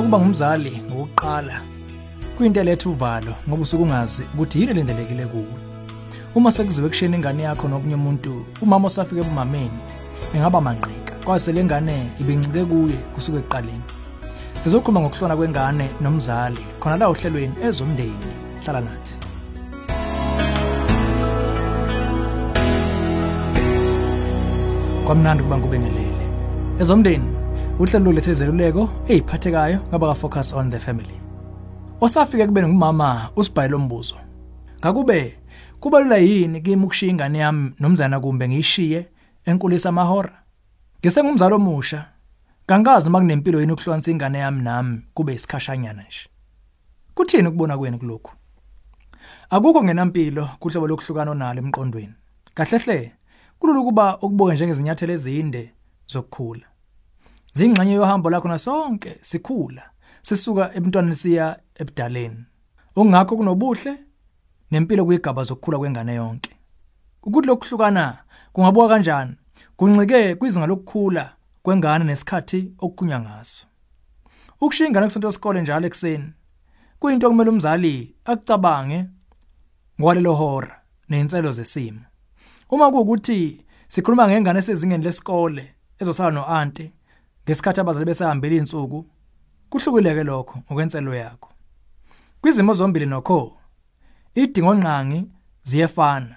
ukuba ngumzali ngokuqala kuyinto eletha uvalo ngoba usuke ungazi ukuthi yini elindelekile kuwe. Uma sekuziwe kushena ingane yakho nobunye umuntu umama osafike ebumameni engaba manqika kwase le ngane ibincike kuye kusuke ekuqaleni. Sizokhuluma ngokuhlona kwengane nomzali khona la ohlelweni ezomndeni. Hlala nathi. Kwamnandi kuba ngubengelele ezomndeni uhlelo lethe zeluleko eziphathekayo ngaba ka focus on the family. Osafike kube ngumama usibhayile umbuzo ngakube kubalula yini kimi ukushiya ingane yami nomzana kumbe ngiyishiye enkulisa amahora? Ngisengumzali omusha kangazi noma kunempilo yini ukuhlukanisa ingane yami nami kube isikhashanyana nje. Kuthini ukubona kwenu kulokhu? Akukho ngenampilo kuhlobo lokuhlukana onalo emqondweni. Kahlehle kulula ukuba ukubuke njengezinyathelo ezinde zokukhula. Zingxenye yohambo lakho nasonke sikhula sisuka ebuntwaneni siya ebudaleni. Okungakho kunobuhle nempilo kuyigaba zokukhula kwengane yonke. Ukuthi lokuhlukana kungabuka kanjani? Kuncike kwizinga lokukhula kwengane nesikhathi okukhunya ngaso. Ukushiya ingane kusonto isikole njalo ekseni kuyinto okumele umzali akucabange ngwalelo hora nezinselo zesimo. Uma kuukuthi sikhuluma ngengane esezingeni lesikole ezosala noanti ngesikhathi abazali besahambela izinsuku kuhlukileke lokho ngokwenselo yakho. Kwizimo zombili nokho idingo nqangi ziyefana.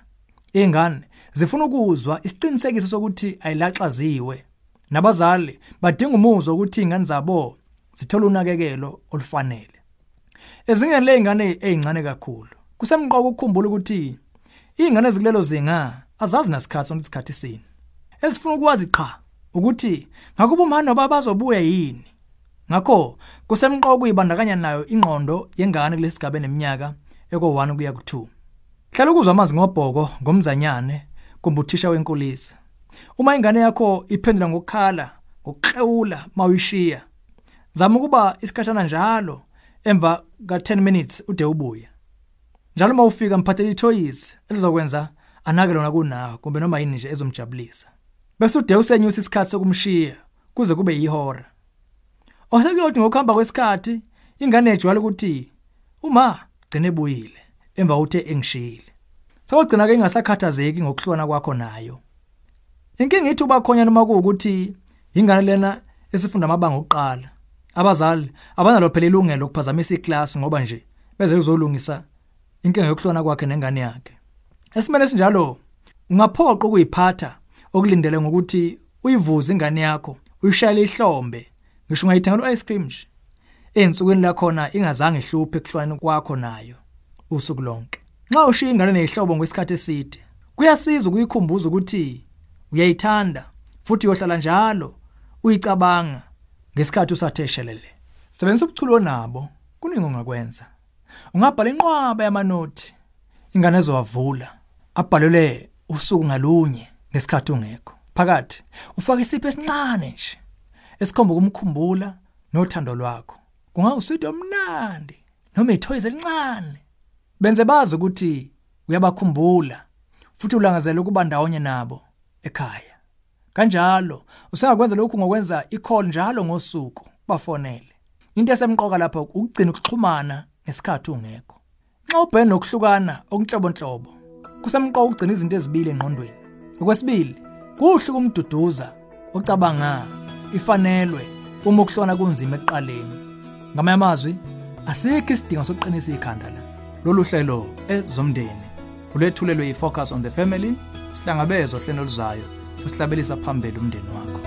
Ingane zifuna ukuzwa isiqinisekiso sokuthi ayilaxaziwe. Nabazali badinga umuzwa ukuthi ingane zabo zithola unakekelo olufanele. Ezingeni lezingane ezincane kakhulu kusemqoka ukukhumbula ukuthi izingane ezikulelo zinga azazi nasikhathi sokuthi isikhathi sini. Esifuna ukwazi qha ukuthi ngakuba umhani noba bazobuya yini? Ngakho kusemqoka ukuyibandakanya nayo ingqondo yengane kulesigaba eneminyaka eko1 kuya ku2 hlala ukuzwa amazwi ngobhoko ngomzanyane kumbe uthisha wenkulisa uma ingane yakho iphendula ngokukhala ngokuklewula mawuyishiya zama ukuba isikhashana njalo emva ka10 minutes ude ubuya njalo uma ufika mphathele ithoyizi elizokwenza anake lona kunawe kumbe noma yini nje ezomjabulisa. Bese ude usenyusa isikhathi sokumshiya kuze kube yihora. Osekuyothi ngokuhamba kwesikhathi ingane ejwayele ukuthi uma gcine ebuyile emva uthe engishiyile. Sawugcina ke ingasakhathazeki ngokuhlona kwakho nayo. Inkinga ithi ubakhona noma kuukuthi ingane lena esifunda amabanga okuqala abazali abanalo phela ilungelo lokuphazamisa iklasi ngoba nje beze uzolungisa inkinga yokuhlona kwakhe nengane yakhe. Esimene sinjalo ungaphoqa ukuyiphatha okulindele ngokuthi uyivuze ingane yakho uyishayele ihlombe. Ngisho ungayithengela ice cream nje ensukwini lakhona ingazange ihluphe ekuhlwaneni kwakho nayo usuku lonke. Nxa ushiya ingane nezihlobo ngesikhathi eside kuyasiza ukuyikhumbuza ukuthi uyayithanda futhi uyohlala njalo uyicabanga ngesikhathi usatheshelele sebenzisa ubuchulo nabo kuningi ongakwenza. Ungabhala inqwaba yamanothi ingane ezowavula abhalele usuku ngalunye. Ngesikhathi ungekho. Phakathi ufake isipho esincane nje esikhomba ukumkhumbula nothando lwakho. Kungawusito omnandi noma ithoyize elincane. Benze bazi ukuthi uyabakhumbula futhi ulangazela ukuba ndawonye nabo ekhaya. Kanjalo usengakwenza lokhu ngokwenza i-call njalo ngosuku bafonele. Into esemqoka lapha ukugcina ukuxhumana ngesikhathi ungekho. Nxa ubhene nokuhlukana okunhlobonhlobo kusemqoka ukugcina izinto ezibili engqondweni. Okwesibili kuhle kumduduza ocabanga ifanelwe uma ukuhlona kunzima ekuqaleni. Ngamanye amazwi asikho isidingo sokuqinisa ikhanda la. Lolu hlelo ezomndeni ulethulelwe yi-focus on the family sihlangabezwa hlelo luzayo sesihlabelisa phambili umndeni wakho.